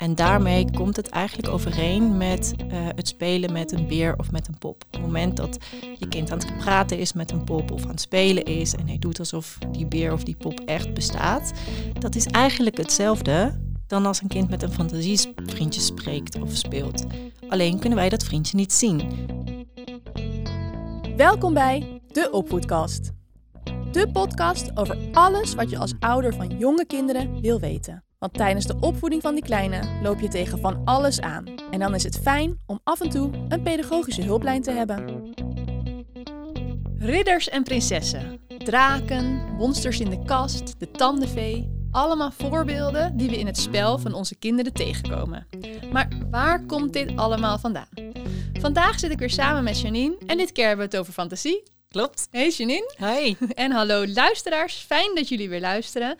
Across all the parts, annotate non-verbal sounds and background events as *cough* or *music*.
En daarmee komt het eigenlijk overeen met eh, het spelen met een beer of met een pop. Op het moment dat je kind aan het praten is met een pop of aan het spelen is en hij doet alsof die beer of die pop echt bestaat, dat is eigenlijk hetzelfde dan als een kind met een fantasievriendje spreekt of speelt. Alleen kunnen wij dat vriendje niet zien. Welkom bij de Opvoedkast. De podcast over alles wat je als ouder van jonge kinderen wil weten. Want tijdens de opvoeding van die kleine loop je tegen van alles aan. En dan is het fijn om af en toe een pedagogische hulplijn te hebben. Ridders en prinsessen, draken, monsters in de kast, de tandenvee. Allemaal voorbeelden die we in het spel van onze kinderen tegenkomen. Maar waar komt dit allemaal vandaan? Vandaag zit ik weer samen met Janine en dit keer hebben we het over fantasie. Klopt. Hey Janine. Hoi. *laughs* En hallo luisteraars, fijn dat jullie weer luisteren.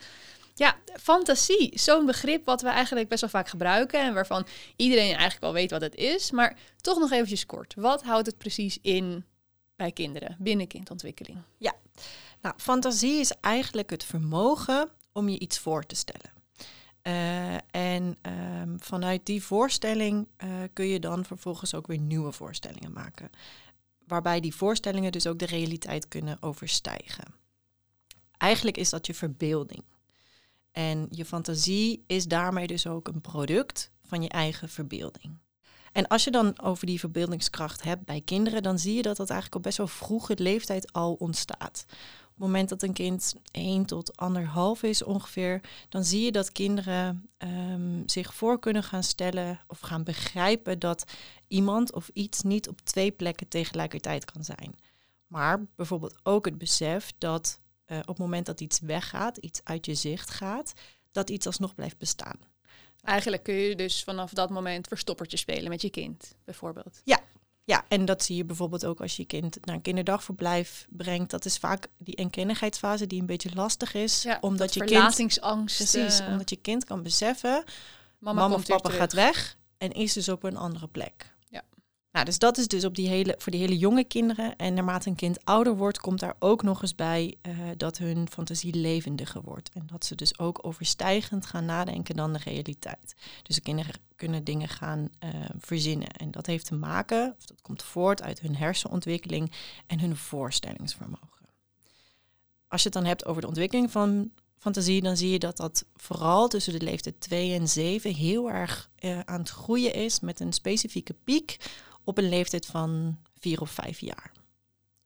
Ja, fantasie, zo'n begrip wat we eigenlijk best wel vaak gebruiken en waarvan iedereen eigenlijk wel weet wat het is, maar toch nog eventjes kort. Wat houdt het precies in bij kinderen, binnen kindontwikkeling? Ja, nou, fantasie is eigenlijk het vermogen om je iets voor te stellen. Uh, en um, vanuit die voorstelling uh, kun je dan vervolgens ook weer nieuwe voorstellingen maken. Waarbij die voorstellingen dus ook de realiteit kunnen overstijgen. Eigenlijk is dat je verbeelding. En je fantasie is daarmee dus ook een product van je eigen verbeelding. En als je dan over die verbeeldingskracht hebt bij kinderen, dan zie je dat dat eigenlijk op best wel vroege leeftijd al ontstaat. Op het moment dat een kind 1 tot anderhalf is ongeveer, dan zie je dat kinderen um, zich voor kunnen gaan stellen of gaan begrijpen dat iemand of iets niet op twee plekken tegelijkertijd kan zijn. Maar bijvoorbeeld ook het besef dat uh, op het moment dat iets weggaat, iets uit je zicht gaat, dat iets alsnog blijft bestaan. Eigenlijk kun je dus vanaf dat moment verstoppertje spelen met je kind, bijvoorbeeld. Ja, ja, en dat zie je bijvoorbeeld ook als je kind naar een kinderdagverblijf brengt. Dat is vaak die eenkennigheidsfase die een beetje lastig is. Ja, omdat je verlatingsangst. Kind, precies, uh, omdat je kind kan beseffen, mama, of papa gaat weg en is dus op een andere plek. Nou, dus dat is dus op die hele, voor die hele jonge kinderen. En naarmate een kind ouder wordt, komt daar ook nog eens bij uh, dat hun fantasie levendiger wordt. En dat ze dus ook overstijgend gaan nadenken dan de realiteit. Dus de kinderen kunnen dingen gaan uh, verzinnen. En dat heeft te maken, of dat komt voort uit hun hersenontwikkeling en hun voorstellingsvermogen. Als je het dan hebt over de ontwikkeling van fantasie, dan zie je dat dat vooral tussen de leeftijd 2 en 7 heel erg uh, aan het groeien is met een specifieke piek op een leeftijd van 4 of 5 jaar.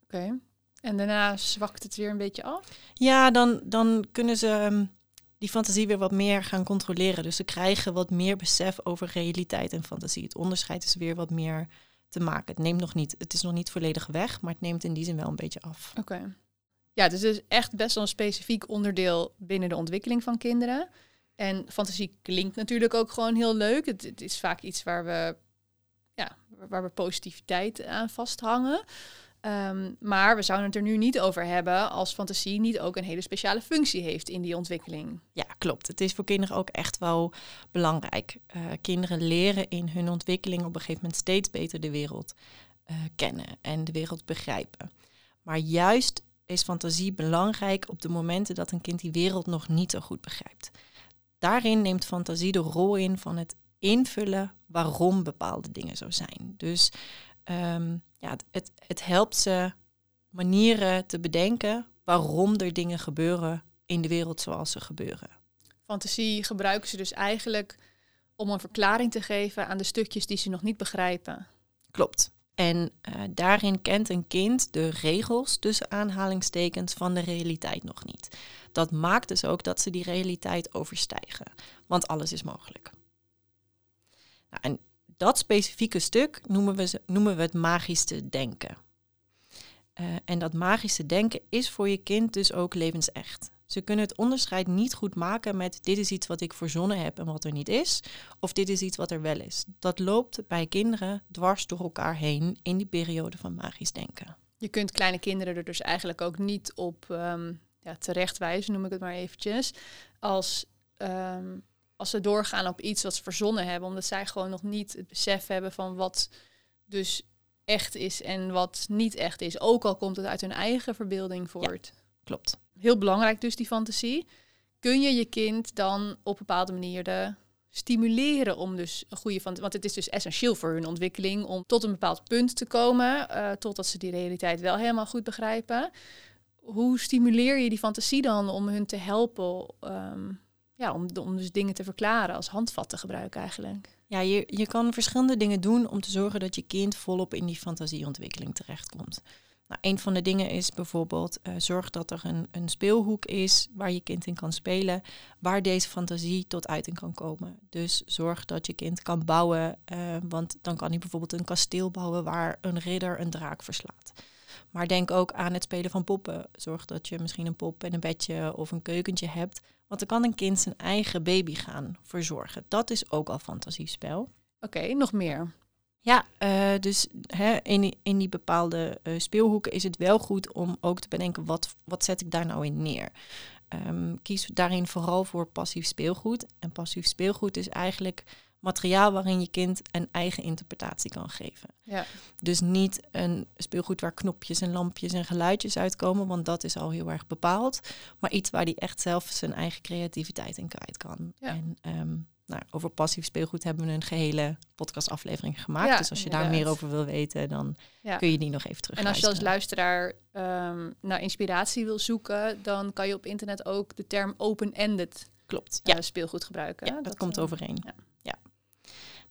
Oké. Okay. En daarna zwakt het weer een beetje af? Ja, dan, dan kunnen ze um, die fantasie weer wat meer gaan controleren. Dus ze krijgen wat meer besef over realiteit en fantasie. Het onderscheid is weer wat meer te maken. Het neemt nog niet, het is nog niet volledig weg, maar het neemt in die zin wel een beetje af. Oké. Okay. Ja, dus het is echt best wel een specifiek onderdeel binnen de ontwikkeling van kinderen. En fantasie klinkt natuurlijk ook gewoon heel leuk. Het, het is vaak iets waar we, waar we positiviteit aan vasthangen. Um, maar we zouden het er nu niet over hebben als fantasie niet ook een hele speciale functie heeft in die ontwikkeling. Ja, klopt. Het is voor kinderen ook echt wel belangrijk. Uh, kinderen leren in hun ontwikkeling op een gegeven moment steeds beter de wereld uh, kennen en de wereld begrijpen. Maar juist is fantasie belangrijk op de momenten dat een kind die wereld nog niet zo goed begrijpt. Daarin neemt fantasie de rol in van het invullen waarom bepaalde dingen zo zijn. Dus um, ja, het, het, helpt ze manieren te bedenken waarom er dingen gebeuren in de wereld zoals ze gebeuren. Fantasie gebruiken ze dus eigenlijk om een verklaring te geven aan de stukjes die ze nog niet begrijpen. Klopt. En uh, daarin kent een kind de regels tussen aanhalingstekens van de realiteit nog niet. Dat maakt dus ook dat ze die realiteit overstijgen, want alles is mogelijk. Nou, en dat specifieke stuk noemen we, noemen we het magische denken. Uh, en dat magische denken is voor je kind dus ook levensecht. Ze kunnen het onderscheid niet goed maken met dit is iets wat ik verzonnen heb en wat er niet is, of dit is iets wat er wel is. Dat loopt bij kinderen dwars door elkaar heen in die periode van magisch denken. Je kunt kleine kinderen er dus eigenlijk ook niet op um, ja, terechtwijzen, noem ik het maar eventjes, als, um, als ze doorgaan op iets wat ze verzonnen hebben, omdat zij gewoon nog niet het besef hebben van wat dus echt is en wat niet echt is. Ook al komt het uit hun eigen verbeelding voort. Ja, klopt. Heel belangrijk dus, die fantasie. Kun je je kind dan op bepaalde manieren stimuleren om dus een goede van, want het is dus essentieel voor hun ontwikkeling om tot een bepaald punt te komen, uh, totdat ze die realiteit wel helemaal goed begrijpen. Hoe stimuleer je die fantasie dan om hun te helpen, ehm, ja, om, om dus dingen te verklaren als handvat te gebruiken eigenlijk? Ja, je, je kan verschillende dingen doen om te zorgen dat je kind volop in die fantasieontwikkeling terechtkomt. Nou, een van de dingen is bijvoorbeeld uh, zorg dat er een, een speelhoek is waar je kind in kan spelen, waar deze fantasie tot uiting kan komen. Dus zorg dat je kind kan bouwen, uh, want dan kan hij bijvoorbeeld een kasteel bouwen waar een ridder een draak verslaat. Maar denk ook aan het spelen van poppen. Zorg dat je misschien een pop en een bedje of een keukentje hebt. Want dan kan een kind zijn eigen baby gaan verzorgen. Dat is ook al fantasiespel. Oké, nog meer. Ja, uh, dus hè, in, die, in die bepaalde uh, speelhoeken is het wel goed om ook te bedenken wat, wat zet ik daar nou in neer. Um, kies daarin vooral voor passief speelgoed. En passief speelgoed is eigenlijk materiaal waarin je kind een eigen interpretatie kan geven. Ja. Dus niet een speelgoed waar knopjes en lampjes en geluidjes uitkomen, want dat is al heel erg bepaald. Maar iets waar die echt zelf zijn eigen creativiteit in kwijt kan. Ja. En um, nou, over passief speelgoed hebben we een gehele podcastaflevering gemaakt. Ja, dus als je inderdaad. daar meer over wil weten, dan Ja. kun je die nog even terug En als je als luisteraar ehm, naar inspiratie wil zoeken, dan kan je op internet ook de term open-ended Klopt, ja. ja, speelgoed gebruiken. ja dat, komt eh, overeen. ja.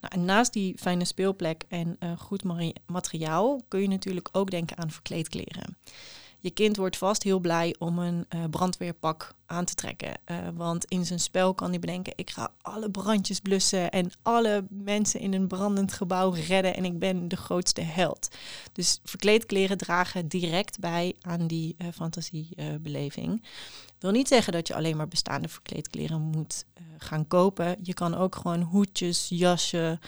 Nou, en naast die fijne speelplek en eh, goed materiaal kun je natuurlijk ook denken aan verkleedkleren. Je kind wordt vast heel blij om een eh, brandweerpak aan te trekken. eh, want in zijn spel kan hij bedenken: ik ga alle brandjes blussen en alle mensen in een brandend gebouw redden en ik ben de grootste held. Dus verkleedkleren dragen direct bij aan die eh, fantasiebeleving. wil niet zeggen dat je alleen maar bestaande verkleedkleren moet gaan kopen. Je kan ook gewoon hoedjes, jassen,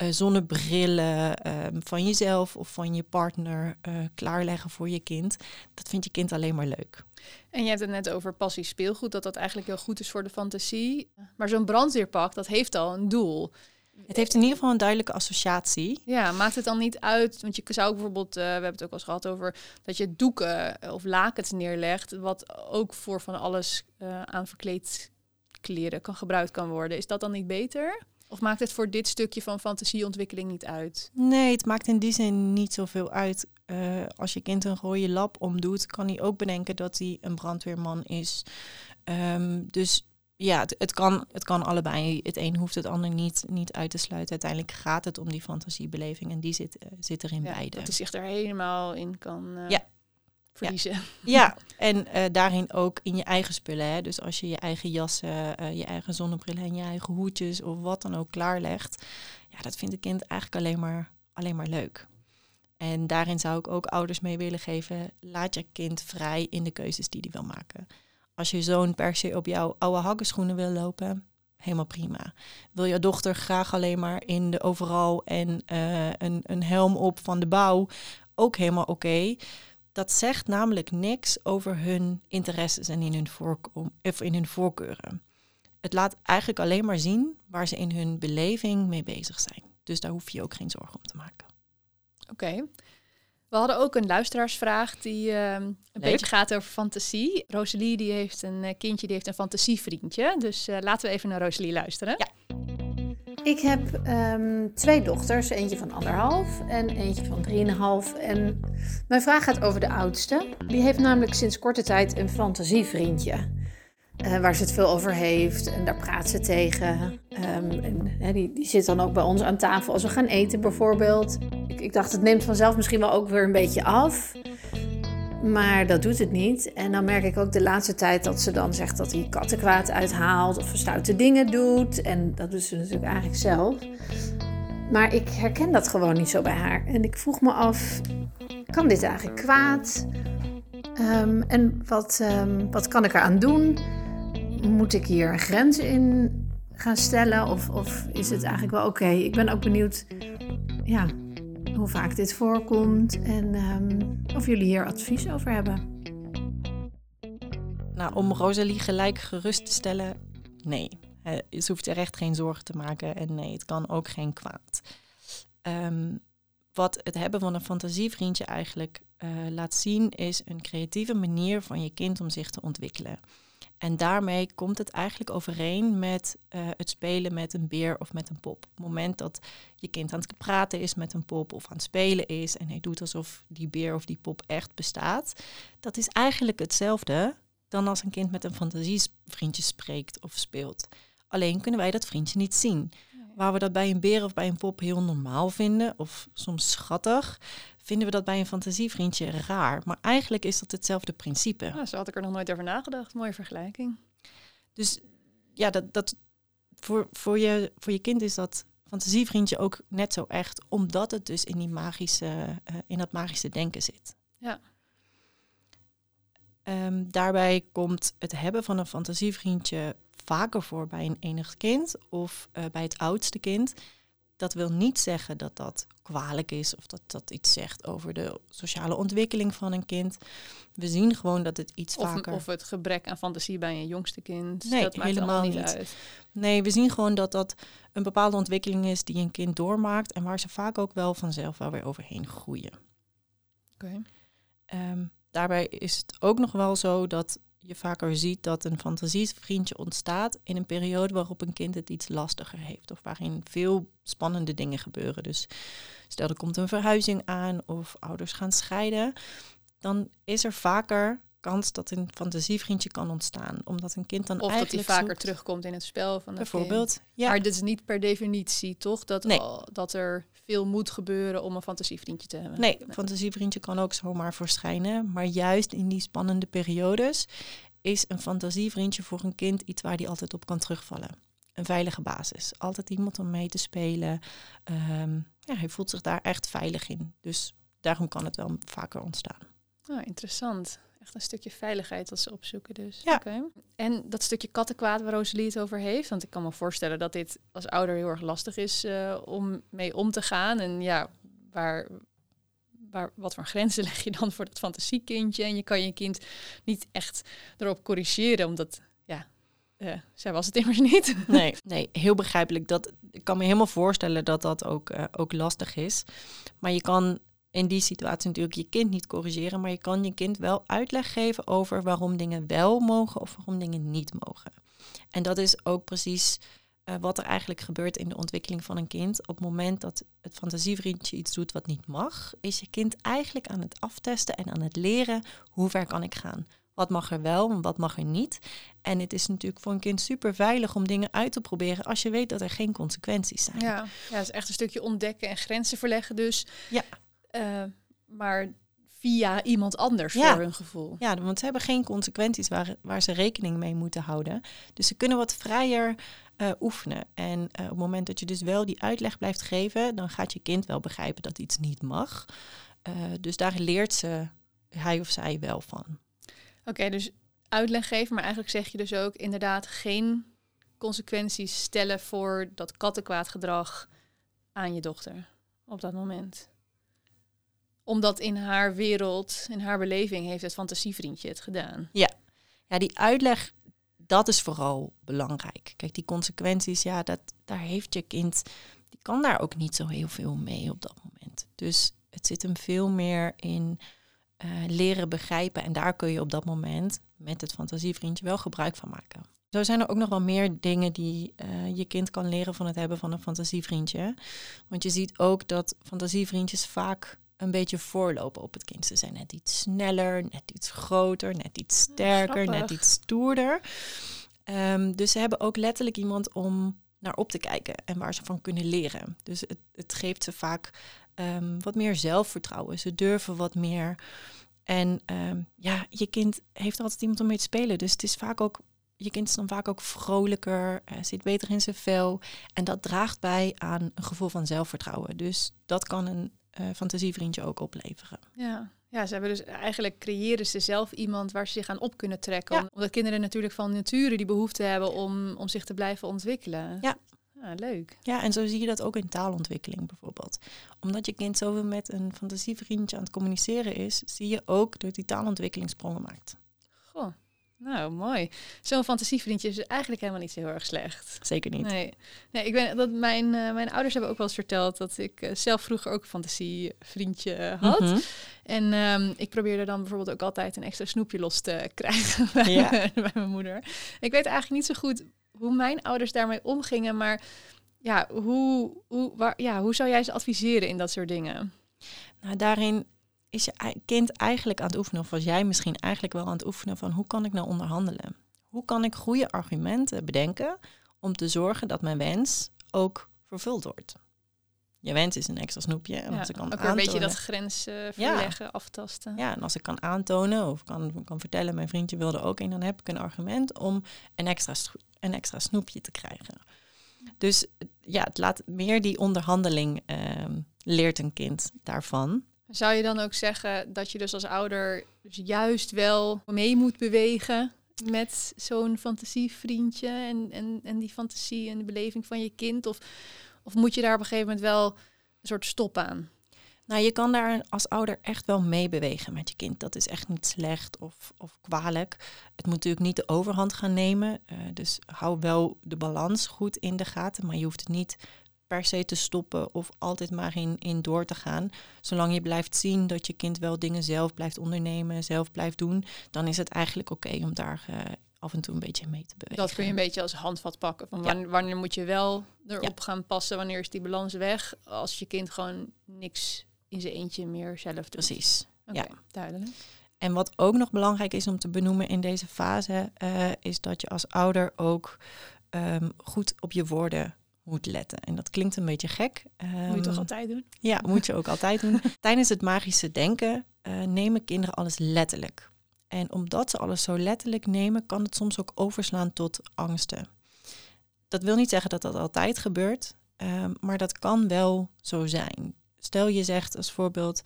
eh, zonnebrillen ehm, van jezelf of van je partner eh, klaarleggen voor je kind. Dat vindt je kind alleen maar leuk. En je hebt het net over passief speelgoed, dat dat eigenlijk heel goed is voor de fantasie. Maar zo'n brandweerpak, dat heeft al een doel. Het heeft in ieder geval een duidelijke associatie. Ja, maakt het dan niet uit? Want je zou bijvoorbeeld, eh, we hebben het ook al eens gehad over dat je doeken of lakens neerlegt, wat ook voor van alles aan verkleedkleren kan gebruikt kan worden. Is dat dan niet beter? Of maakt het voor dit stukje van fantasieontwikkeling niet uit? Nee, het maakt in die zin niet zoveel uit. Eh, als je kind een rode lap omdoet, kan hij ook bedenken dat hij een brandweerman is. Ehm, dus ja, het, het, kan, het kan allebei. Het een hoeft het ander niet, niet uit te sluiten. Uiteindelijk gaat het om die fantasiebeleving en die zit, eh, zit er in Ja, beide. dat hij zich er helemaal in kan Ja. Verliezen. Ja, en eh, daarin ook in je eigen spullen. Hè? Dus als je je eigen jassen, eh, je eigen zonnebrillen en je eigen hoedjes of wat dan ook klaarlegt. Ja, dat vindt het kind eigenlijk alleen maar, alleen maar leuk. En daarin zou ik ook ouders mee willen geven. Laat je kind vrij in de keuzes die hij wil maken. Als je zoon per se op jouw oude hakkenschoenen wil lopen, helemaal prima. Wil je dochter graag alleen maar in de overal en eh, een, een helm op van de bouw, ook helemaal oké. Dat zegt namelijk niks over hun interesses en in hun, of in hun voorkeuren. Het laat eigenlijk alleen maar zien waar ze in hun beleving mee bezig zijn. Dus daar hoef je ook geen zorgen om te maken. Oké. We hadden ook een luisteraarsvraag die eh, een beetje gaat over fantasie. Rosalie die heeft een eh, kindje die heeft een fantasievriendje. Dus eh, laten we even naar Rosalie luisteren. Ja. Ik heb ehm, twee dochters, eentje van anderhalf en eentje van drieënhalf. En mijn vraag gaat over de oudste. Die heeft namelijk sinds korte tijd een fantasievriendje. eh, waar ze het veel over heeft en daar praat ze tegen. Ehm, en, die, die zit dan ook bij ons aan tafel als we gaan eten bijvoorbeeld. Ik, ik dacht, het neemt vanzelf misschien wel ook weer een beetje af. Maar dat doet het niet. En dan merk ik ook de laatste tijd dat ze dan zegt dat hij kattenkwaad uithaalt of stoute dingen doet. En dat doet ze natuurlijk eigenlijk zelf. Maar ik herken dat gewoon niet zo bij haar. En ik vroeg me af, kan dit eigenlijk kwaad? Ehm, en wat, ehm, wat kan ik eraan doen? Moet ik hier een grens in gaan stellen? Of, of is het eigenlijk wel oké? Ik ben ook benieuwd ja, hoe vaak dit voorkomt en ehm, of jullie hier advies over hebben. Nou, om Rosalie gelijk gerust te stellen, nee. Ze hoeft er echt geen zorgen te maken en nee, het kan ook geen kwaad. Ehm, wat het hebben van een fantasievriendje eigenlijk eh, laat zien, is een creatieve manier van je kind om zich te ontwikkelen. En daarmee komt het eigenlijk overeen met eh, het spelen met een beer of met een pop. Op het moment dat je kind aan het praten is met een pop of aan het spelen is en hij doet alsof die beer of die pop echt bestaat, dat is eigenlijk hetzelfde dan als een kind met een fantasievriendje spreekt of speelt. Alleen kunnen wij dat vriendje niet zien. Waar we dat bij een beer of bij een pop heel normaal vinden, of soms schattig, vinden we dat bij een fantasievriendje raar. Maar eigenlijk is dat hetzelfde principe. Ja, zo had ik er nog nooit over nagedacht. Mooie vergelijking. Dus ja, dat, dat voor, voor, je, voor je kind is dat fantasievriendje ook net zo echt, omdat het dus in, die magische, uh, in dat magische denken zit. Ja. Um, daarbij komt het hebben van een fantasievriendje vaker voor bij een enig kind of uh, bij het oudste kind. Dat wil niet zeggen dat dat kwalijk is of dat dat iets zegt over de sociale ontwikkeling van een kind. We zien gewoon dat het iets of, vaker... Of het gebrek aan fantasie bij een jongste kind. Nee, dat maakt helemaal niet, uit. Nee, we zien gewoon dat dat een bepaalde ontwikkeling is die een kind doormaakt en waar ze vaak ook wel vanzelf wel weer overheen groeien. Oké. Um, daarbij is het ook nog wel zo dat je vaker ziet dat een fantasievriendje ontstaat in een periode waarop een kind het iets lastiger heeft of waarin veel spannende dingen gebeuren. Dus stel er komt een verhuizing aan of ouders gaan scheiden, dan is er vaker kans dat een fantasievriendje kan ontstaan, omdat een kind dan Of dat hij eigenlijk vaker zoekt- terugkomt in het spel van bijvoorbeeld. Ja, Maar dit is niet per definitie, toch? Dat, Nee. al- dat er veel moet gebeuren om een fantasievriendje te hebben. Nee, een fantasievriendje kan ook zomaar verschijnen. Maar juist in die spannende periodes is een fantasievriendje voor een kind iets waar die altijd op kan terugvallen. Een veilige basis. Altijd iemand om mee te spelen. Ehm, ja, hij voelt zich daar echt veilig in. Dus daarom kan het wel vaker ontstaan. Ah, interessant. Echt een stukje veiligheid dat ze opzoeken dus. Ja. En dat stukje kattenkwaad waar Rosalie het over heeft. Want ik kan me voorstellen dat dit als ouder heel erg lastig is eh, om mee om te gaan. En ja, waar, waar, wat voor grenzen *laughs* leg je dan voor dat fantasiekindje? En je kan je kind niet echt erop corrigeren, omdat ja, eh, zij was het immers *laughs* niet. Nee, nee, heel begrijpelijk. Dat, ik kan me helemaal voorstellen dat dat ook, eh, ook lastig is. Maar je kan in die situatie natuurlijk je kind niet corrigeren, maar je kan je kind wel uitleg geven over waarom dingen wel mogen of waarom dingen niet mogen. En dat is ook precies eh, wat er eigenlijk gebeurt in de ontwikkeling van een kind. Op het moment dat het fantasievriendje iets doet wat niet mag, is je kind eigenlijk aan het aftesten en aan het leren hoe ver kan ik gaan. Wat mag er wel en wat mag er niet? En het is natuurlijk voor een kind super veilig om dingen uit te proberen als je weet dat er geen consequenties zijn. Ja, ja het is echt een stukje ontdekken en grenzen verleggen dus. Ja. Eh, maar via iemand anders Ja. voor hun gevoel. Ja, want ze hebben geen consequenties waar, waar ze rekening mee moeten houden. Dus ze kunnen wat vrijer eh, oefenen. En eh, op het moment dat je dus wel die uitleg blijft geven, dan gaat je kind wel begrijpen dat iets niet mag. Dus daar leert ze hij of zij wel van. Oké, dus uitleg geven, maar eigenlijk zeg je dus ook inderdaad geen consequenties stellen voor dat kattenkwaadgedrag aan je dochter op dat moment. Omdat in haar wereld, in haar beleving, heeft het fantasievriendje het gedaan. Ja, die uitleg, dat is vooral belangrijk. Kijk, die consequenties, ja, dat, daar heeft je kind, die kan daar ook niet zo heel veel mee op dat moment. Dus het zit hem veel meer in eh, leren begrijpen. En daar kun je op dat moment met het fantasievriendje wel gebruik van maken. Zo zijn er ook nog wel meer dingen die eh, je kind kan leren van het hebben van een fantasievriendje. Want je ziet ook dat fantasievriendjes vaak een beetje voorlopen op het kind. Ze zijn net iets sneller, net iets groter, net iets sterker, net iets stoerder. Ehm, dus ze hebben ook letterlijk iemand om naar op te kijken en waar ze van kunnen leren. Dus het, het geeft ze vaak ehm, wat meer zelfvertrouwen. Ze durven wat meer. En ehm, ja, je kind heeft altijd iemand om mee te spelen. Dus het is vaak ook, je kind is dan vaak ook vrolijker, eh, zit beter in zijn vel. En dat draagt bij aan een gevoel van zelfvertrouwen. Dus dat kan een eh, fantasievriendje ook opleveren. Ja. ja, ze hebben dus eigenlijk creëren ze zelf iemand waar ze zich aan op kunnen trekken. Ja. Omdat kinderen natuurlijk van nature die behoefte hebben om, om zich te blijven ontwikkelen. Ja. Leuk. Ja, en zo zie je dat ook in taalontwikkeling bijvoorbeeld. Omdat je kind zoveel met een fantasievriendje aan het communiceren is, zie je ook dat die taalontwikkeling sprongen maakt. Goh. Nou, mooi. Zo'n fantasievriendje is eigenlijk helemaal niet zo heel erg slecht. Zeker niet. Nee, nee ik ben dat mijn, uh, mijn ouders hebben ook wel eens verteld dat ik uh, zelf vroeger ook een fantasievriendje uh, had. Mm -hmm. En um, ik probeerde dan bijvoorbeeld ook altijd een extra snoepje los te *laughs* krijgen bij, ja. mijn, bij mijn moeder. Ik weet eigenlijk niet zo goed hoe mijn ouders daarmee omgingen, maar ja, hoe, hoe, waar, ja, hoe zou jij ze adviseren in dat soort dingen? Nou, daarin is je kind eigenlijk aan het oefenen, of was jij misschien eigenlijk wel aan het oefenen van hoe kan ik nou onderhandelen? Hoe kan ik goede argumenten bedenken om te zorgen dat mijn wens ook vervuld wordt? Je wens is een extra snoepje. En ja, als ik kan ook aantonen, een beetje dat grens uh, verleggen, ja. aftasten. Ja, en als ik kan aantonen of kan, kan vertellen, mijn vriendje wilde ook een, dan heb ik een argument om een extra, een extra snoepje te krijgen. Dus ja, het laat meer die onderhandeling uh, leert een kind daarvan. Zou je dan ook zeggen dat je dus als ouder dus juist wel mee moet bewegen met zo'n fantasievriendje en, en, en die fantasie en de beleving van je kind? Of, of moet je daar op een gegeven moment wel een soort stop aan? Nou, je kan daar als ouder echt wel mee bewegen met je kind. Dat is echt niet slecht of, of kwalijk. Het moet natuurlijk niet de overhand gaan nemen. Uh, dus hou wel de balans goed in de gaten. Maar je hoeft het niet per se te stoppen of altijd maar in, in door te gaan. Zolang je blijft zien dat je kind wel dingen zelf blijft ondernemen, zelf blijft doen, dan is het eigenlijk oké okay om daar uh, af en toe een beetje mee te bewegen. Dat kun je een beetje als handvat pakken. Van wanneer, ja. wanneer moet je wel erop ja. gaan passen, wanneer is die balans weg, als je kind gewoon niks in zijn eentje meer zelf doet. Precies. Okay, ja, duidelijk. En wat ook nog belangrijk is om te benoemen in deze fase, uh, is dat je als ouder ook um, goed op je woorden moet letten. En dat klinkt een beetje gek. Um, moet je toch altijd doen? Ja, moet je ook altijd doen. *laughs* Tijdens het magische denken uh, nemen kinderen alles letterlijk. En omdat ze alles zo letterlijk nemen, kan het soms ook overslaan tot angsten. Dat wil niet zeggen dat dat altijd gebeurt, um, maar dat kan wel zo zijn. Stel je zegt als voorbeeld,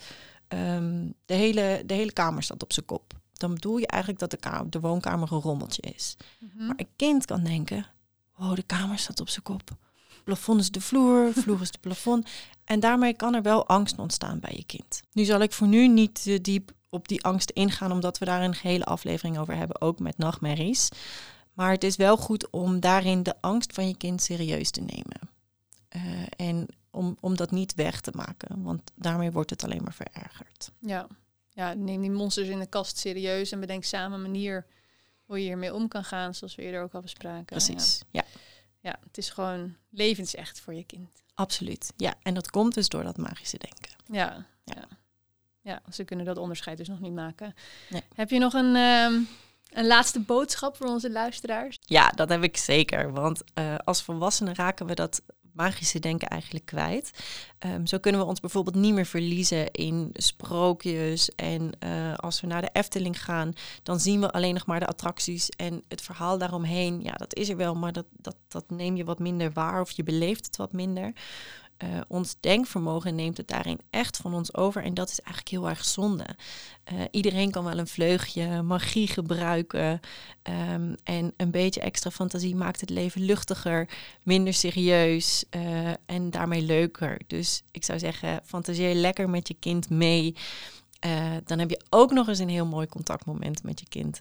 um, de, hele, de hele kamer staat op zijn kop. Dan bedoel je eigenlijk dat de, kamer, de woonkamer een rommeltje is. Mm-hmm. Maar een kind kan denken, oh, de kamer staat op zijn kop plafond is de vloer, vloer is de plafond. En daarmee kan er wel angst ontstaan bij je kind. Nu zal ik voor nu niet te diep op die angst ingaan, omdat we daar een hele aflevering over hebben, ook met nachtmerries. Maar het is wel goed om daarin de angst van je kind serieus te nemen. Uh, en om, om dat niet weg te maken, want daarmee wordt het alleen maar verergerd. Ja. ja, neem die monsters in de kast serieus en bedenk samen een manier hoe je hiermee om kan gaan, zoals we eerder ook al bespraken. Precies, ja. ja. Ja, het is gewoon levensecht voor je kind. Absoluut. Ja, en dat komt dus door dat magische denken. Ja, ja. ja. ja ze kunnen dat onderscheid dus nog niet maken. Nee. Heb je nog een, um, een laatste boodschap voor onze luisteraars? Ja, dat heb ik zeker. Want uh, als volwassenen raken we dat magische denken eigenlijk kwijt. Um, zo kunnen we ons bijvoorbeeld niet meer verliezen in sprookjes. En uh, als we naar de Efteling gaan, dan zien we alleen nog maar de attracties en het verhaal daaromheen. Ja, dat is er wel, maar dat, dat, dat neem je wat minder waar of je beleeft het wat minder. Uh, ons denkvermogen neemt het daarin echt van ons over. En dat is eigenlijk heel erg zonde. Uh, iedereen kan wel een vleugje magie gebruiken. Um, en een beetje extra fantasie maakt het leven luchtiger, minder serieus uh, en daarmee leuker. Dus ik zou zeggen, fantaseer lekker met je kind mee. dan heb je ook nog eens een heel mooi contactmoment met je kind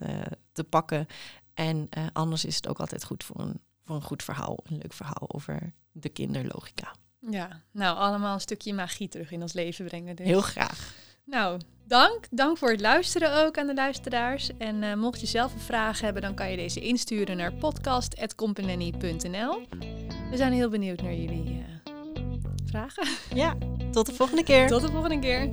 te pakken. En anders is het ook altijd goed voor een, voor een goed verhaal, een leuk verhaal over de kinderlogica. Ja, nou allemaal een stukje magie terug in ons leven brengen. Dus. Heel graag. Nou, dank. Dank voor het luisteren ook aan de luisteraars. En uh, mocht je zelf een vraag hebben, dan kan je deze insturen naar podcast.company.nl. We zijn heel benieuwd naar jullie uh, vragen. Ja, tot de volgende keer. Tot de volgende keer.